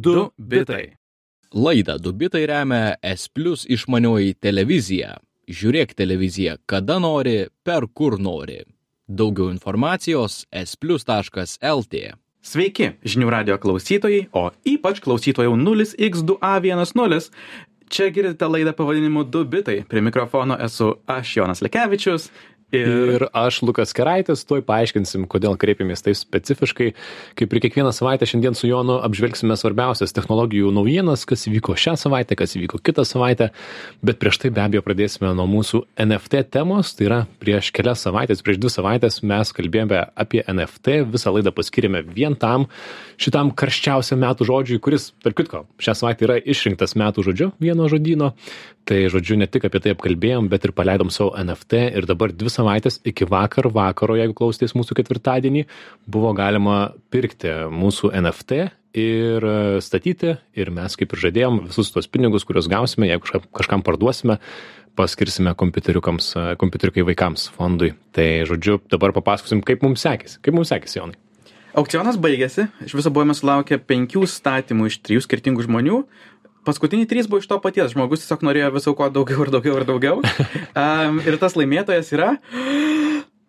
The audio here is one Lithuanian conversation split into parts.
2 bitai. Laidą Dubitai remia S Plus išmanioji televizija. Žiūrėk televiziją kada nori, per kur nori. Daugiau informacijos splus.lt. Sveiki, žinių radio klausytojai, o ypač klausytojų 0x2A10. Čia girdite laidą pavadinimu 2 bitai. Prie mikrofono esu aš Jonas Lekevičius. Ir... ir aš, Lukas Keraitis, tuoj paaiškinsim, kodėl kreipiamės taip specifiškai. Kaip ir kiekvieną savaitę šiandien su Jonu apžvelgsime svarbiausias technologijų naujienas, kas įvyko šią savaitę, kas įvyko kitą savaitę. Bet prieš tai be abejo pradėsime nuo mūsų NFT temos. Tai yra prieš kelias savaitės, prieš dvi savaitės mes kalbėjome apie NFT, visą laidą paskirėme vien tam, šitam karščiausiam metų žodžiui, kuris, per kitko, šią savaitę yra išrinktas metų žodžiu vieno žodino. Tai žodžiu, ne tik apie tai apkalbėjom, bet ir paleidom savo NFT ir dabar dvi savaitės iki vakar vakaro, jeigu klausėtės mūsų ketvirtadienį, buvo galima pirkti mūsų NFT ir statyti ir mes kaip ir žadėjom visus tos pinigus, kuriuos gausime, jeigu kažkam parduosime, paskirsime kompiuteriukams, kompiuteriukai vaikams fondui. Tai žodžiu, dabar papasakosim, kaip mums sekėsi. Kaip mums sekėsi, Jonai? Aukcionas baigėsi, iš viso buvome sulaukę penkių statymų iš trijų skirtingų žmonių, paskutiniai trys buvo iš to paties. Žmogus tiesiog norėjo viso ko daugiau ir daugiau ir daugiau. Um, ir tas laimėtojas yra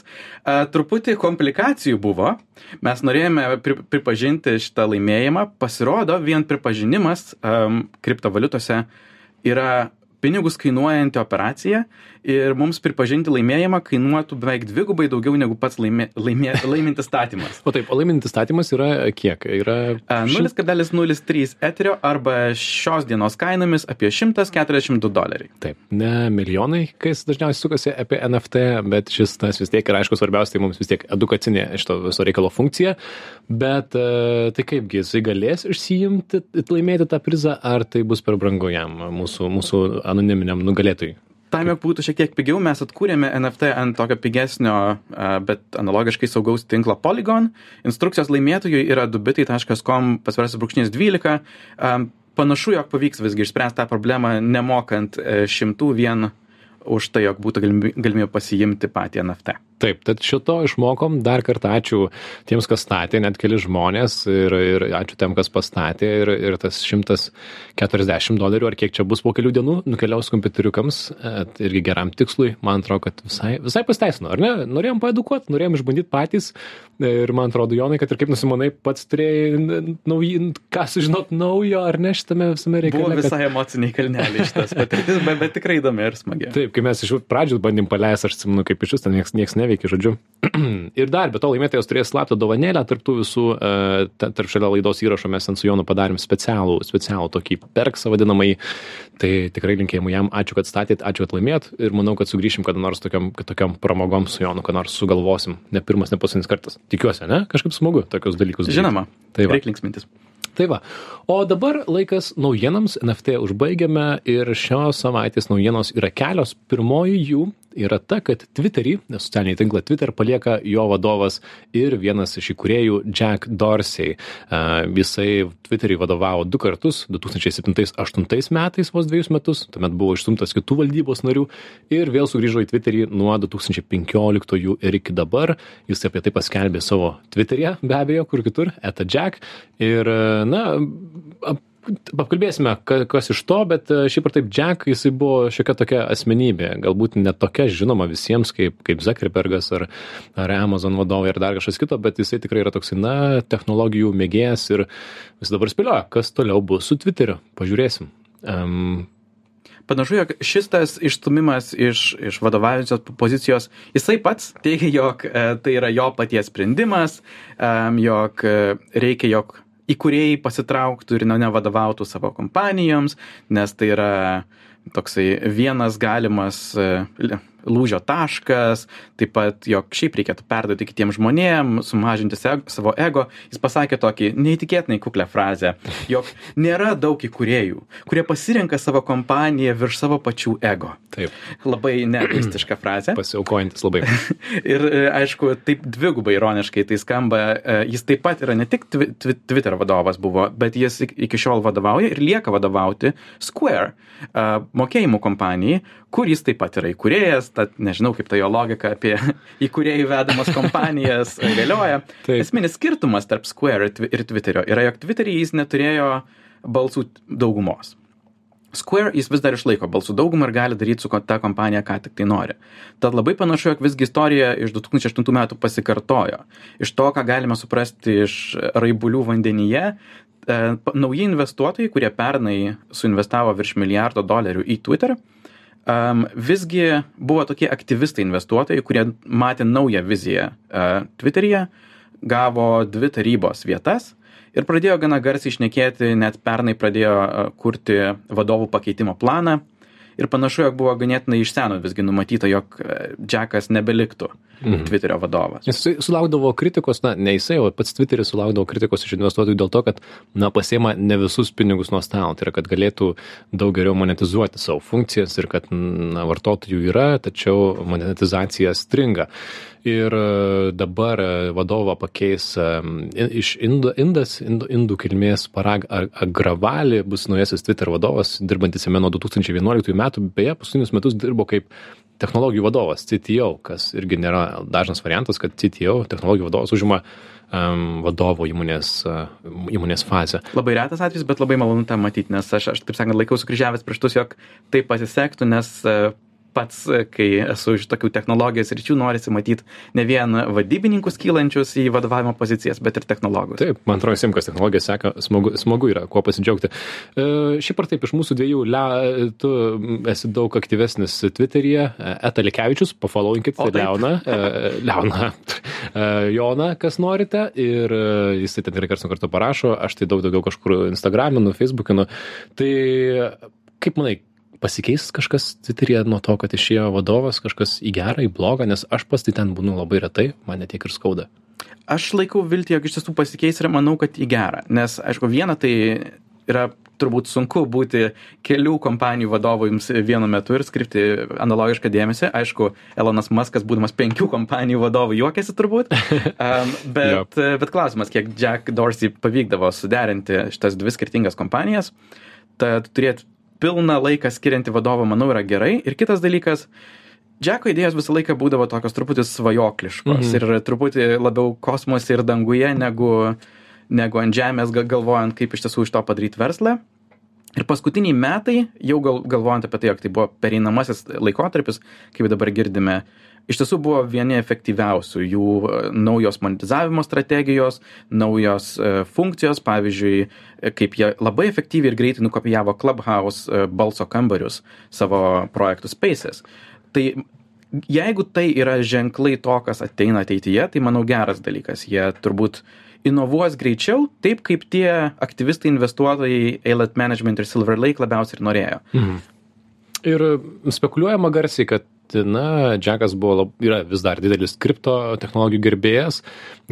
A, truputį komplikacijų buvo, mes norėjome pri, pripažinti šitą laimėjimą, pasirodo, vien pripažinimas um, kriptovaliutose yra pinigus kainuojanti operacija ir mums pripažinti laimėjimą kainuotų beveik dvigubai daugiau negu pats laimė, laimė, laimintis statymas. O taip, o laimintis statymas yra kiek? Yra A, 0,03 eterio arba šios dienos kainomis apie 142 doleriai. Taip, ne milijonai, kas dažniausiai sukasi apie NFT, bet šis tas vis tiek yra aišku svarbiausia, tai mums vis tiek edukacinė šito viso reikalo funkcija. Bet e, tai kaipgi jisai galės išsijimti, laimėti tą prizą, ar tai bus per brangu jam, mūsų, mūsų anoniminiam nugalėtojui? Tam, jog būtų šiek tiek pigiau, mes atkūrėme NFT ant tokio pigesnio, bet analogiškai saugaus tinklo Polygon. Instrukcijos laimėtojui yra dubitai.com pasvirasis brūkšnys 12. A, Panašu, jog pavyks visgi išspręsti tą problemą, nemokant e, šimtų vien už tai, jog būtų galimybė pasiimti patį NFT. Taip, tad šito išmokom. Dar kartą ačiū tiems, kas statė, net keli žmonės ir, ir ačiū tiem, kas pastatė. Ir, ir tas 140 dolerių, ar kiek čia bus po kelių dienų, nukeliaus kompiuteriukams e, irgi geram tikslui. Man atrodo, kad visai, visai pasteisino, ar ne? Norėjom paedukuoti, norėjom išbandyti patys. Ir man atrodo, Jonai, kad ir kaip nusimonai, pats turėjai nauji, ką sužinot naujo, ar ne šitame visame reikale. Buvo kad- visai emociniai kalneliai šitas patirtis, bet, bet tikrai įdomi ir smagi. Taip, kai mes iš pradžių bandėm paleisti, aš atsimenu, kaip iš vis ten nieks, nieks neveikia, žodžiu. ir dar, be to laimėtojas turės slaptą dovanėlę, tarptų visų, uh, tarp šalia laidos įrašo mes ant su Jonu padarėm specialų, specialų tokį perksą vadinamai. Tai tikrai linkėjimų jam, ačiū, kad statėt, ačiū, kad laimėt ir manau, kad sugrįšim kada nors tokiam, tokiam pramogom su Jonu, kada nors sugalvosim. Ne pirmas, ne paskutinis kartas. Tikiuosi, ne? Kažkaip smagu tokius dalykus. daryt. Žinoma, Tai va. reikia linksmintis. Tai va. O dabar laikas naujienams. NFT užbaigiame ir šios savaitės naujienos yra kelios. Pirmoji jų yra ta, kad Twitterį, socialinį tinklą Twitter palieka jo vadovas ir vienas iš įkūrėjų Jack Dorsey. Jisai Twitterį vadovavo du kartus - 2007-2008 metais, vos dviejus metus, tuomet buvo išstumtas kitų valdybos narių ir vėl sugrįžo į Twitterį nuo 2015 ir iki dabar. Jis apie tai paskelbė savo Twitter'e, be abejo, kur kitur, eta Jack. Ir, na, ap- Apkalbėsime, ka- kas iš to, bet e, šiaip ar taip Jack, jisai buvo šiokia tokia asmenybė, galbūt ne tokia žinoma visiems kaip, kaip Zuckerbergas ar, ar Amazon vadovai ar dar kažkas kito, bet jisai tikrai yra toksai, na, technologijų mėgėjas ir vis dabar spėlioja, kas toliau bus su Twitteriu. Pažiūrėsim. Um, Panašu, jog šis tas išstumimas iš, iš vadovaujančios pozicijos, jisai pats teigia, jog e, tai yra jo paties sprendimas, e, jog e, reikia, jog įkūrėjai pasitrauktų ir ne- nevadovautų savo kompanijoms, nes tai yra toksai vienas galimas e, lūžio taškas, taip pat, jog šiaip reikėtų perduoti kitiems žmonėms, sumažinti seg- savo ego. Jis pasakė tokį neįtikėtinai kuklę frazę, jog nėra daug įkūrėjų, kurie pasirenka savo kompaniją virš savo pačių ego. Taip, Labai neegoistiška frazė. pasiaukojantis labai. Ir e, aišku, taip dvigubai ironiškai tai skamba. e, Jis taip pat yra ne tik twi twi Twitter vadovas buvo, bet jis ik- iki šiol vadovauja ir lieka vadovauti Square e, mokėjimų kompanijai, kur jis taip pat yra įkūrėjas, tad nežinau, kaip ta jo logika apie įkūrėjų vedamas kompanijas e, galioja. Taip. Esminis skirtumas tarp Square ir Twi- ir Twitterio yra, jog Twitter'y jis neturėjo balsų daugumos. Square jis vis dar išlaiko balsų daugumą ir gali daryti su ta kompanija, ką tik tai nori. Tad labai panašu, jog visgi istorija iš 2008 metų pasikartojo. Iš to, ką galime suprasti iš raibulių vandenyje, e, nauji investuotojai, kurie pernai suinvestavo virš milijardo dolerių į Twitter, um, visgi buvo tokie aktyvistai investuotojai, kurie matė naują viziją uh, Twitteryje, gavo dvi tarybos vietas ir pradėjo gana garsiai išnekėti, net pernai pradėjo uh, kurti vadovų pakeitimo planą. Ir panašu, jog buvo ganėtinai iš seno visgi numatyta, jog Jackas nebeliktų Mhm. Twitterio vadovas. Jis sulaukdavo kritikos, na, ne jisai, o pats Twitteris sulaukdavo kritikos iš investuotojų dėl to, kad, na, pasiema ne visus pinigus nuo stalo, tai yra, kad galėtų daug geriau monetizuoti savo funkcijas ir kad, na, vartotojų yra, tačiau monetizacija stringa. Ir e, dabar e, vadovą pakeis e, iš Indo, Indas, Indų, Indų kilmės Parag Ag- Agravali, bus naujasis Twitter vadovas, dirbantis jame nuo 2011 metų, beje, paskutinius metus dirbo kaip technologijų vadovas, CTO, kas irgi nėra dažnas variantas, kad CTO, technologijų vadovas, užima um, vadovo įmonės, uh, įmonės fazę. Labai retas atvejis, bet labai malonu tą matyti, nes aš, aš taip sakant, laikau sukryžiavęs prieštus, jog tai pasisektų, nes e, pats, e, kai esu iš tokių technologijos ryčių, norisi matyti ne vien vadybininkus kylančius į vadovavimo pozicijas, bet ir technologus. Taip, man atrodo, visiems, kas technologiją seka, smagu, smagu yra, kuo pasidžiaugti. E, šiaip ar taip, iš mūsų dviejų, le, tu esi daug aktyvesnis Twitter'yje, e, Etalikevičius, pafollowinkit O, taip. Leoną, e, Leoną, e, Joną, kas norite, ir e, jis tai ten tikrai karts nuo karto parašo, aš tai daug daugiau kažkur Instagraminu, Facebookinu. Tai kaip manai, pasikeis kažkas Twitter'yje nuo to, kad išėjo vadovas, kažkas į gerą, į blogą, nes aš pas tai ten būnu labai retai, mane tiek ir skauda. Aš laikau viltį, jog iš tiesų pasikeis ir manau, kad į gerą. Nes, aišku, viena tai yra turbūt sunku būti kelių kompanijų vadovu jums vienu metu ir skirti analogišką dėmesį. Aišku, Elonas Muskas, būdamas penkių kompanijų vadovu, juokiasi turbūt. Um, bet, bet klausimas, kiek Jack Dorsey pavykdavo suderinti šitas dvi skirtingas kompanijas, tad turėti pilną laiką skirianti vadovą, manau, yra gerai. Ir kitas dalykas, Džeko idėjos visą laiką būdavo tokios truputį svajokliškos Mhm. ir truputį labiau kosmose ir danguje negu, negu ant žemės, ga- galvojant, kaip iš tiesų iš to padaryti verslą. Ir paskutiniai metai, jau gal, galvojant apie tai, jog tai buvo pereinamasis laikotarpis, kaip dabar girdime, iš tiesų buvo vieni efektyviausių jų e, naujos monetizavimo strategijos, naujos e, funkcijos, pavyzdžiui, e, kaip jie labai efektyviai ir greitai nukopijavo Clubhouse balso kambarius savo projektų Spaces. Tai jeigu tai yra ženklai to, kas ateina ateityje, tai manau geras dalykas. Jie turbūt inovuos greičiau, taip kaip tie aktyvistai investuotojai Eilat Management ir Silver Lake labiausiai ir norėjo. Mhm. Ir spekuliuojama garsiai, kad, na, Džekas buvo, lab, yra vis dar didelis kripto technologijų gerbėjas,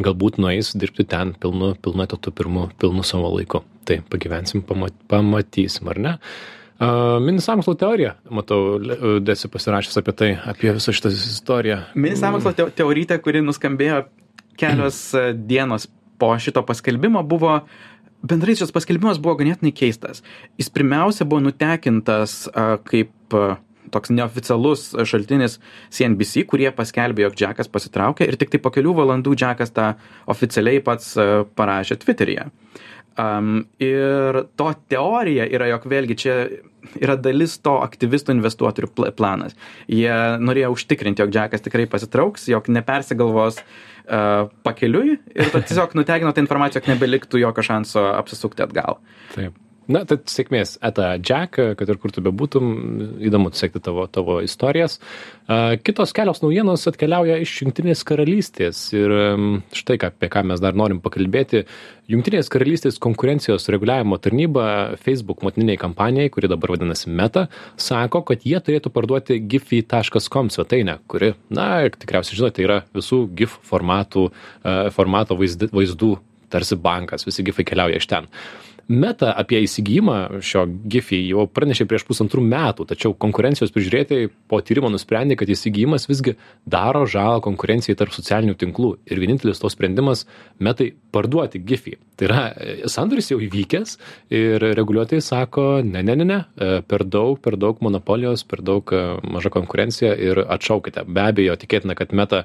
galbūt nueis dirbti ten pilnu, pilnu etatu, pirmu, pilnu savo laiku. Tai pagyvensim, pamat, pamatysim, ar ne? Uh, Mini sąmokslo teorija, matau, desi pasirašęs apie tai, apie visą šitą istoriją. Mini sąmokslo teo- teorytė, kuri nuskambėjo kelios dienos po šito paskelbimo, buvo bendrai šis paskelbimas buvo ganėtinai keistas. Jis pirmiausia buvo nutekintas a, kaip a, toks neoficialus šaltinis CNBC, kurie paskelbė, jog Džekas pasitraukė ir tik tai po kelių valandų Džekas tą oficialiai pats parašė Twitteryje. Um, ir to teorija yra, jog vėlgi čia yra dalis to aktyvistų investuotojų pl planas. Jie norėjo užtikrinti, jog Džekas tikrai pasitrauks, jog nepersigalvos uh, pakeliui ir tiesiog nutegino tą informaciją, jog nebeliktų jokio šanso apsisukti atgal. Taip. Na, tad sėkmės, Eta Jack, kad ir kur tu bebūtum, įdomu sekti tavo, tavo istorijas. Kitos kelios naujienos atkeliauja iš Junktinės karalystės ir štai ką, apie ką mes dar norim pakalbėti. Junktinės karalystės konkurencijos reguliavimo tarnyba Facebook motininiai kampanijai, kuri dabar vadinasi Meta, sako, kad jie turėtų parduoti giphy.com svetainę, kuri, na, tikriausiai žinote, yra visų GIF formatų, e, formato vaizd- vaizdų tarsi bankas, visi gifai keliauja iš ten. Meta apie įsigijimą šio Giphy jau pranešė prieš pusantrų metų, tačiau konkurencijos prižiūrėtojai po tyrimo nusprendė, kad įsigijimas visgi daro žalą konkurencijai tarp socialinių tinklų ir vienintelis to sprendimas Metai parduoti Giphy. Tai yra, e, sandoris jau įvykęs ir reguliuotojai sako, ne, ne, ne, ne, e, per daug, per daug monopolijos, per daug e, maža konkurencija ir atšaukite. Be abejo, tikėtina, kad Meta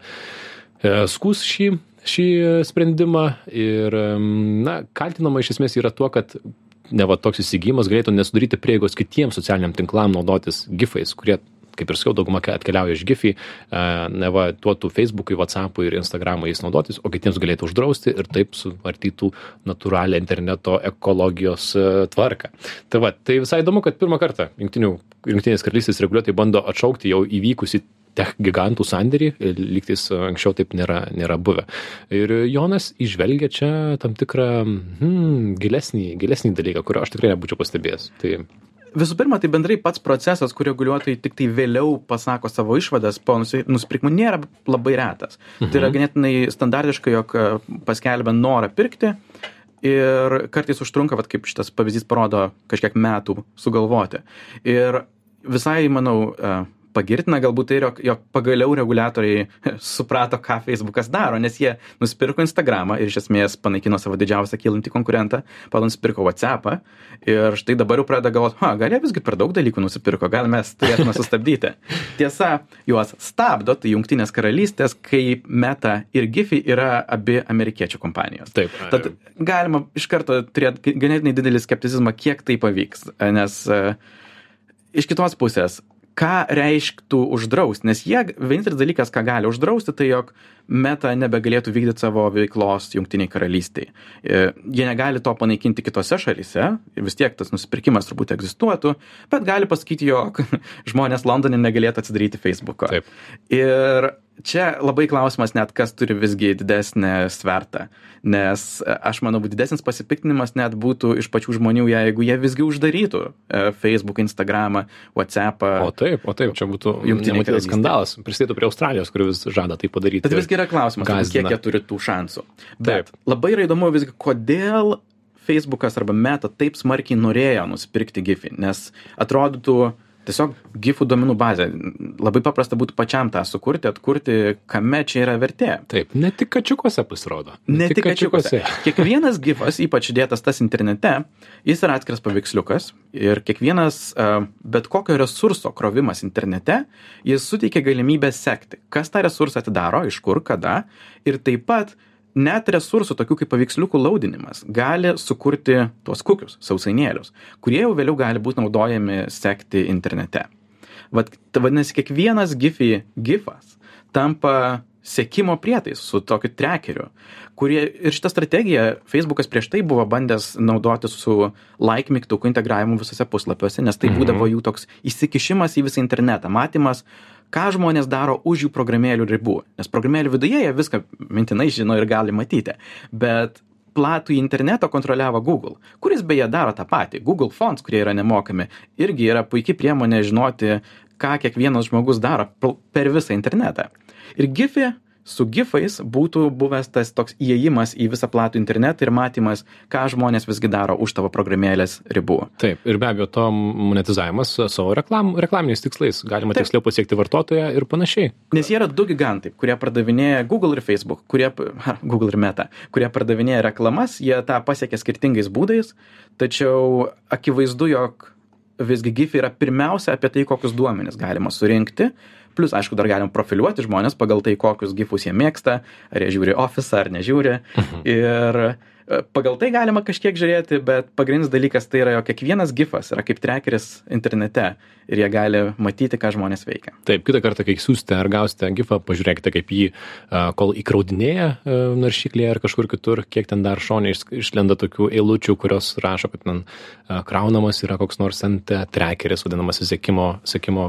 skūs šį šį sprendimą ir na kaltinama iš esmės yra tuo kad neva toks įsigijimas galėtų nesudaryti prieigos kitiem socialiniam tinklam naudotis gifais kurie kaip ir sakiau dauguma ke- atkeliauja iš giphy a, neva duotų feisbukui whatsappui ir instagramui jais naudotis o kitiems galėtų uždrausti ir taip suvartytų natūralią interneto ekologijos e, tvarką. Tai va tai visai įdomu kad pirmą kartą jungtinių jungtinės karalystės reguliuotojai bando atšaukti jau įvykusį tech gigantų sandėrį, lygtais anksčiau taip nėra, nėra buvę. Ir Jonas išvelgia čia tam tikrą hmm, gilesnį, gilesnį dalyką, kurio aš tikrai nebūčiau pastebėjęs. Tai Visų pirma, tai bendrai pats procesas, kur reguliuotojai tik tai vėliau pasako savo išvadas po nusi- nusipirkimo, nėra labai retas. Tai yra ganėtinai standartiška, jog e, paskelbia norą pirkti ir kartais užtrunka, vat, kaip šitas pavyzdys parodo, kažkiek metų sugalvoti. Ir visai, manau, e, pagirtina galbūt tai, jog, jog pagaliau reguliatoriai suprato, ką Facebookas daro, nes jie nusipirko Instagramą ir iš esmės panaikino savo didžiausią kylantį konkurentą, po to nusipirko WhatsAppą ir štai dabar jau pradeda galvoti, ha, gal jie visgi per daug dalykų nusipirko, gal mes turėtume sustabdyti. Tiesa, juos stabdo, tai Junktinės karalystės, kai Meta ir Giphy yra abi amerikiečių kompanijos. Taip. Tad galima iš karto turėti ganėtinai didelį skepticizmą, kiek tai pavyks, nes e, iš kitos pusės, ką reikštų uždrausti, nes jie, vienintelis dalykas, ką gali uždrausti, tai jog meta nebegalėtų vykdyti savo veiklos jungtiniai karalystiai. E, Jie negali to panaikinti kitose šalyse, vis tiek tas nusipirkimas turbūt egzistuotų, bet gali pasakyti, jog žmonės Londone negalėtų atsidaryti Facebook'o. Taip. Ir čia labai klausimas net, kas turi visgi didesnę svertą, nes e, aš manau, didesnis pasipiktinimas net būtų iš pačių žmonių, jeigu jie visgi uždarytų e, Facebook, Instagramą, WhatsAppą. O taip, o taip, čia būtų Jungtinė nematytas karalystė. skandalas. Prisidėtų prie Australijos, kuri vis žada tai padaryti. Bet visgi yra klausimas, turbūt, kiek jie turi tų šansų. Bet Taip. labai yra įdomu visgi, kodėl Facebookas arba Meta taip smarkiai norėjo nusipirkti GIFI, nes atrodytų tiesiog GIFų duomenų bazė. Labai paprasta būtų pačiam tą sukurti, atkurti, kame čia yra vertė. Taip, ne tik kačiukuose pasirodo. Ne tik kačiukuose. Kiekvienas gifas, ypač dėtas tas internete, jis yra atskiras paveiksliukas ir kiekvienas a, bet kokio resurso krovimas internete, jis suteikia galimybę sekti, kas tą resursą atidaro, iš kur, kada ir taip pat net resursų, tokių kaip paveiksliukų laudinimas, gali sukurti tuos kukius, sausainėlius, kurie jau vėliau gali būti naudojami sekti internete. Vat, tai vadinasi, kiekvienas gify gifas tampa sekimo prietaisų su tokiu trekeriu, kurie ir šitą strategiją Facebookas prieš tai buvo bandęs naudoti su like mygtukų integravimu visose puslapiuose, nes tai būdavo jų toks įsikišimas į visą internetą, matymas, ką žmonės daro už jų programėlių ribų. Nes programėlių viduje jie viską mintinai žino ir gali matyti. Bet platų internetą kontroliavo Google, kuris beje daro tą patį. Google Fonts, kurie yra nemokami, irgi yra puikia priemonė žinoti, ką kiekvienas žmogus daro per visą internetą. Ir Giphy su gifais būtų buvęs tas toks įėjimas į visą platų internetą ir matymas, ką žmonės visgi daro už tavo programėlės ribų. Taip, ir be abejo, to monetizavimas savo reklam, reklaminiais tikslais. Galima Taip. tiksliau pasiekti vartotoją ir panašiai. Nes jie yra du gigantai, kurie pardavinėja Google ir Facebook, kurie, ha, Google ir Meta, kurie pardavinėja reklamas, jie tą pasiekia skirtingais būdais, tačiau akivaizdu, jog visgi GIF yra pirmiausia apie tai, kokius duomenis galima surinkti. Plus, aišku, dar galim profiliuoti žmonės pagal tai, kokius gifus jie mėgsta, ar jie žiūri office ar nežiūri. Ir e, pagal tai galima kažkiek žiūrėti, bet pagrindinis dalykas tai yra, jog kiekvienas gifas yra kaip trekeris internete ir jie gali matyti, ką žmonės veikia. Taip, kitą kartą, kai siūsite ar gausite gifą, pažiūrėkite, kaip jį, kol įkraudinėja naršyklėje ar kažkur kitur, kiek ten dar šonė išlenda tokių eilučių, kurios rašo, kad ten kraunamas yra koks nors ant trekeris, vadinamas sekimo, sekimo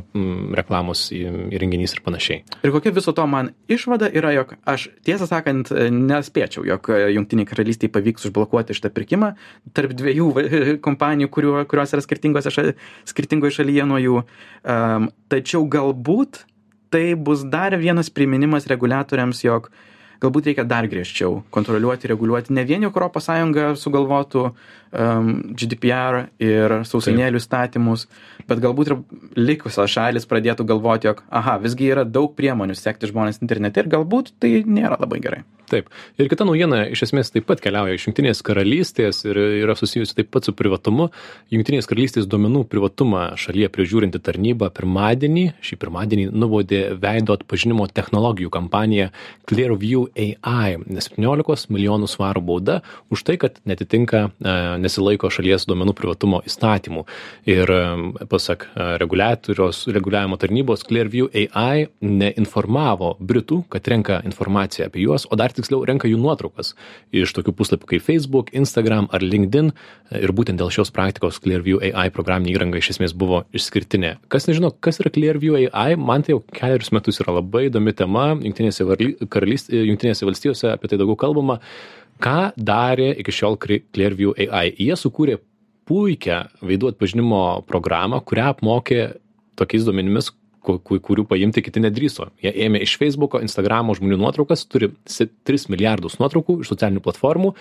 reklamos įrenginys ir panašiai. Ir kokia viso to man išvada yra, jog aš tiesą sakant nespėčiau, jog Junktiniai karalystiai pavyks užblokuoti šitą pirkimą tarp dviejų kompanijų, kuriuo, kurios yra šal, skirtingoje šalyje nuo jų. Um, tačiau galbūt tai bus dar vienas priminimas reguliatoriams, jog galbūt reikia dar griežčiau kontroliuoti, reguliuoti ne vien jau ES sugalvotų um, GDPR ir sausainėlių statymus, bet galbūt ir likusios šalis pradėtų galvoti, jog, aha, visgi yra daug priemonių sekti žmonės internete ir galbūt tai nėra labai gerai taip. Ir kita naujiena iš esmės taip pat keliauja iš jungtinės karalystės ir yra susijusi taip pat su privatumu. Jungtinės karalystės duomenų privatumą šalyje prižiūrinti tarnyba pirmadienį šį pirmadienį nubaudė veido atpažinimo technologijų kompaniją clearview ai septyniolikos milijonų svarų bauda už tai kad neatitinka e, nesilaiko šalies duomenų privatumo įstatymų. Ir e, pasak e, reguliavimo tarnybos clearview ai neinformavo britų kad renka informaciją apie juos o dar tiksliau renka jų nuotraukas iš tokių puslapių kaip Facebook, Instagram ar LinkedIn ir būtent dėl šios praktikos Clearview AI programinė įranga iš esmės buvo išskirtinė. Kas nežino, kas yra Clearview AI, man tai jau keliarius metus yra labai įdomi tema, Junktinėse, Junktinėse valstijose apie tai daugiau kalbama. Ką darė iki šiol Clearview AI? Jie sukūrė puikią veidų atpažinimo programą, kurią apmokė tokiais duomenimis, kurių paimti kiti nedrįso. Jie ėmė iš Facebooko, Instagramo žmonių nuotraukas, turi 3 milijardus nuotraukų iš socialinių platformų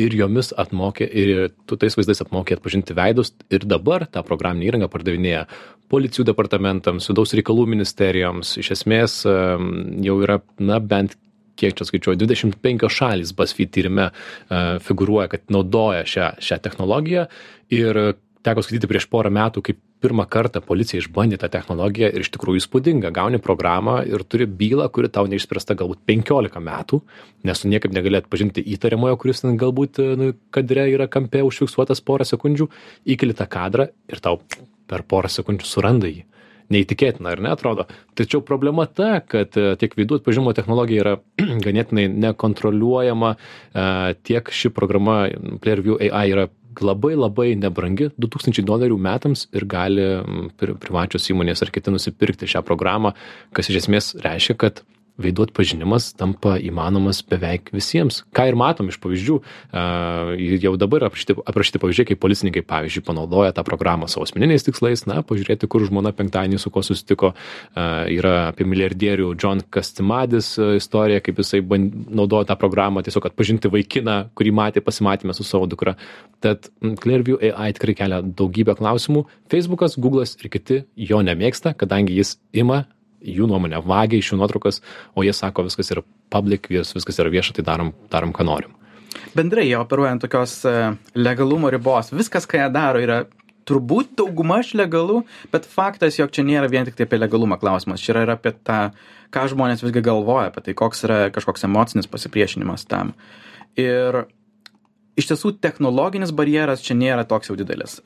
ir jomis atmokė, ir tu tais vaizdais apmokė atpažinti veidus ir dabar tą programinę įrangą pardavinėja policijų departamentams, vidaus reikalų ministerijoms. Iš esmės jau yra, na, bent kiek čia skaičiuoju, 25 šalis BuzzFeed tyrime uh, figuruoja, kad naudoja šią, šią technologiją ir teko skaityti prieš porą metų, kaip pirmą kartą policija išbandė tą technologiją ir iš tikrųjų įspūdinga. Gauni programą ir turi bylą kuri tau neišspręsta galbūt penkiolika metų nes tu niekaip negali atpažinti įtariamojo kuris ten galbūt nu kadre yra kampe užfiksuotas porą sekundžių įkeli tą kadrą ir tau per porą sekundžių suranda jį neįtikėtina ar ne atrodo. Tačiau problema ta kad e, tiek veidų atpažinimo technologija yra ganėtinai nekontroliuojama e, tiek ši programa clearview ai yra labai labai nebrangi. Du tūkstančiai dolerių metams ir gali pri privačios įmonės ar kiti nusipirkti šią programą kas iš esmės reiškia kad veidų atpažinimas tampa įmanomas beveik visiems. Ką ir matom iš pavyzdžių jau dabar aprašyti aprašyti pavyzdžiai kaip policininkai pavyzdžiui panaudoja tą programą savo asmeniniais tikslais. Na pažiūrėti kur žmona penktadienį su kuo susitiko. Yra apie milijardierių džon kastimadis istorija kaip jisai ban naudojo tą programą tiesiog atpažinti vaikiną kurį matė pasimatyme su savo dukra. Tad clearview ai tikrai kelia daugybę klausimų. Feisbukas guglas ir kiti jo nemėgsta kadangi jis ima jų nuomone vagia iš jų nuotraukas o jie sako viskas yra public vis viskas yra vieša tai darom darom ką norim. Bendrai jie operuoja ant tokios e, legalumo ribos. Viskas ką jie daro yra turbūt daugmaž legalu bet faktas jog čia nėra vien tiktai apie legalumą klausimas. Čia yra ir apie tą ką žmonės visgi galvoja apie tai koks yra kažkoks emocinis pasipriešinimas tam. Ir iš tiesų technologinis barjeras čia nėra toks jau didelis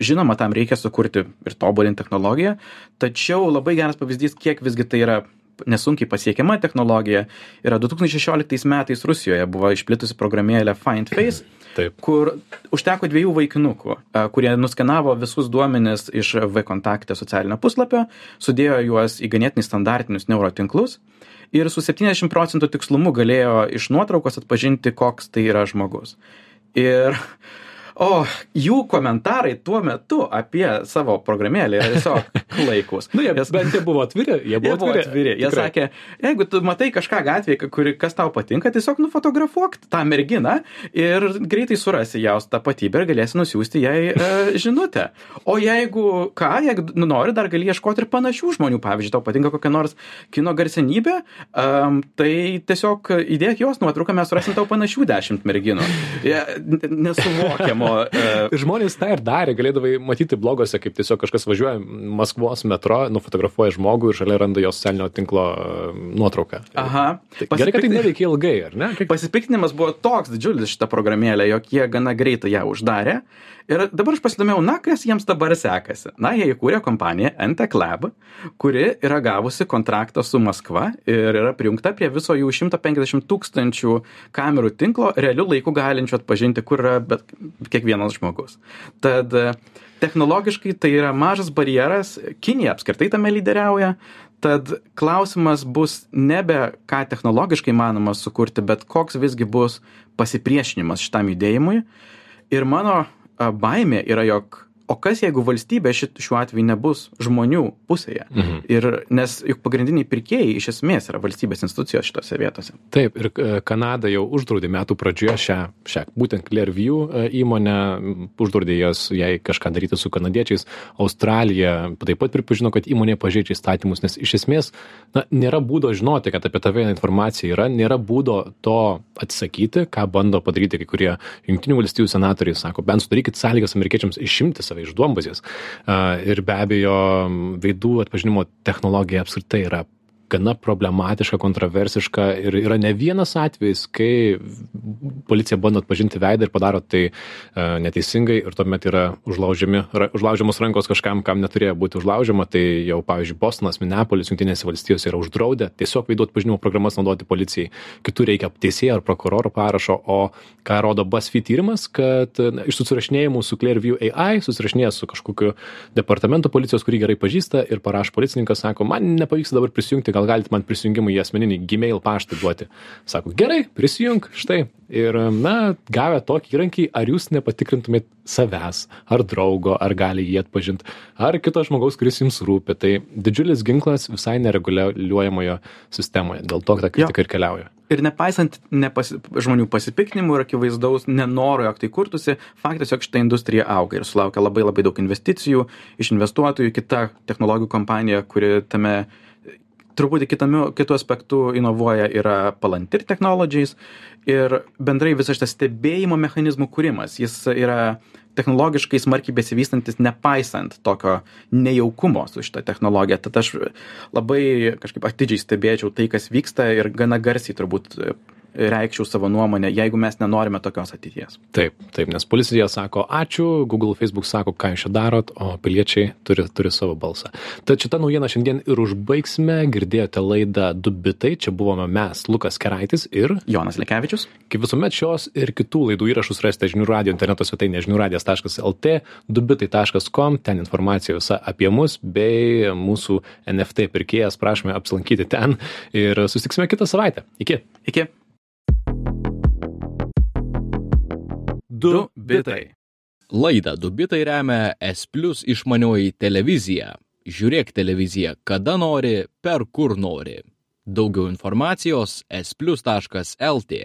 žinoma tam reikia sukurti ir tobulint technologiją tačiau labai geras pavyzdys kiek visgi tai yra nesunkiai pasiekiama technologija yra du tūkstančiai šešioliktais metais rusijoje buvo išplitusi programėlė find face Taip. kur užteko dviejų vaikinukų, kurie nuskenavo visus duomenis iš VKontakte socialinio puslapio, sudėjo juos į ganėtinai standartinius neurotinklus ir su 70 procentų tikslumu galėjo iš nuotraukos atpažinti, koks tai yra žmogus ir o jų komentarai tuo metu apie savo programėlę yra tiesiog klaikus. Na, nu, jie, Nes, bent jie buvo atviri, jie buvo, jie buvo atviri. atviri. Jie tikrai. sakė, jeigu tu matai kažką gatvėje, kuri, kas tau patinka, tiesiog nufotografuok tą merginą ir greitai surasi jos tapatybę ir galėsi nusiųsti jai e, žinutę. O jeigu ką, jeigu nu, nori, dar gali ieškoti ir panašių žmonių. Pavyzdžiui, tau patinka kokia nors kino garsenybė, um, tai tiesiog įdėk jos nuotrauką, mes surasim tau panašių dešimt merginų. Ja, nesuvokiama Ir žmonės tą ir darė, galėdavai matyti blogose, kaip tiesiog kažkas važiuoja Maskvos metro, nufotografuoja žmogų ir šalia randa jo socialinio tinklo e, nuotrauką. aha. Tai gerai, kad tai neveikia ilgai, ar ne? Kiek... Pasipiktinimas buvo toks didžiulis šitą programėlę, jog jie gana greitai ją uždarė. Ir dabar aš pasidomėjau, na, kas jiems dabar sekasi. Na, jie įkūrė kompaniją NTEC Lab, kuri yra gavusi kontraktą su Maskva ir yra prijungta prie viso jų 150 tūkstančių kamerų tinklo, realių laikų galinčių atpažinti, kur yra bet kiekvienas žmogus. Tad technologiškai tai yra mažas barjeras, Kinija apskritai tame lyderiauja, tad klausimas bus nebe ką technologiškai manoma sukurti, bet koks visgi bus pasipriešinimas šitam judėjimui. Ir mano baimė yra, jog o kas jeigu valstybė šit, šiuo atveju nebus žmonių pusėje? Mhm. Ir nes juk pagrindiniai pirkėjai iš esmės yra valstybės institucijos šitose vietose. Taip, ir e, Kanada jau uždraudė metų pradžioje šią, šią būtent Clearview e, įmonę, uždraudė jas, jai kažką daryti su kanadiečiais. Australija taip pat pripažino, kad įmonė pažeidžia įstatymus, nes iš esmės na, nėra būdo žinoti, kad apie tave informacija yra, nėra būdo to atsakyti, ką bando padaryti kai kurie Junktinių valstybių senatoriai, sako, bent sudarykit sąlygas amerikiečiams išimti save iš duombazės. Ir be abejo, veidų atpažinimo technologija apskritai yra gana problematiška, kontroversiška ir yra ne vienas atvejis, kai policija bando atpažinti veidą ir padaro tai e, neteisingai ir tuomet yra užlaužiamos rankos kažkam, kam neturėjo būti užlaužiama. Tai jau, pavyzdžiui, Bostonas, Minneapolis, Junktinėse valstijose yra uždraudę tiesiog veidų atpažinimo programas naudoti policijai. Kitur reikia teisėjo ar prokuroro parašo, o ką rodo BuzzFeed tyrimas, kad na, iš susirašinėjimų su Clearview AI susirašinėja su kažkokiu departamento policijos, kurį gerai pažįsta ir parašo policininkas, sako, man nepavyksta dabar prisijungti, gal galite man prisijungimą į asmeninį Gmail paštą duoti. Sako, gerai, prisijung, štai. Ir, na, gavę tokį įrankį, ar jūs nepatikrintumėt savęs, ar draugo, ar gali jį atpažinti, ar kito žmogaus, kuris jums rūpi. Tai didžiulis ginklas visai nereguliuojamoje sistemoje. Dėl to ta kritika ir keliauja. Ir nepaisant nepasi, žmonių pasipiktinimų ir akivaizdaus nenoro, jog tai kurtųsi, faktas, jog šitą industriją auga ir sulaukia labai labai daug investicijų iš investuotojų, kita technologijų kompanija, kuri tame truputį kitame, kitų aspektų inovuoja, yra Palantir Technologies ir bendrai visas šitas stebėjimo mechanizmų kūrimas, jis yra technologiškai smarkiai besivystantis, nepaisant tokio nejaukumo su šita technologija. Tad aš labai kažkaip atidžiai stebėčiau tai, kas vyksta ir gana garsiai turbūt reikščiau savo nuomonę, jeigu mes nenorime tokios ateities. Taip, taip, nes policija sako ačiū, Google, Facebook sako, ką jūs čia darot, o piliečiai turi, turi savo balsą. Tad šitą naujieną šiandien ir užbaigsime. Girdėjote laidą Dubitai, čia buvome mes, Lukas Keraitis ir Jonas Lekevičius. Kaip visuomet šios ir kitų laidų įrašus rasite žinių radio interneto svetainė žiniųradijas.lt, dubitai.com, ten informacija visa apie mus bei mūsų NFT pirkėjas, prašome apsilankyti ten ir susitiksime kitą savaitę. Iki. Iki. Du bitai. Laidą Dubitai remia S plus išmanioji televizija. Žiūrėk televiziją kada nori, per kur nori. Daugiau informacijos splus.lt.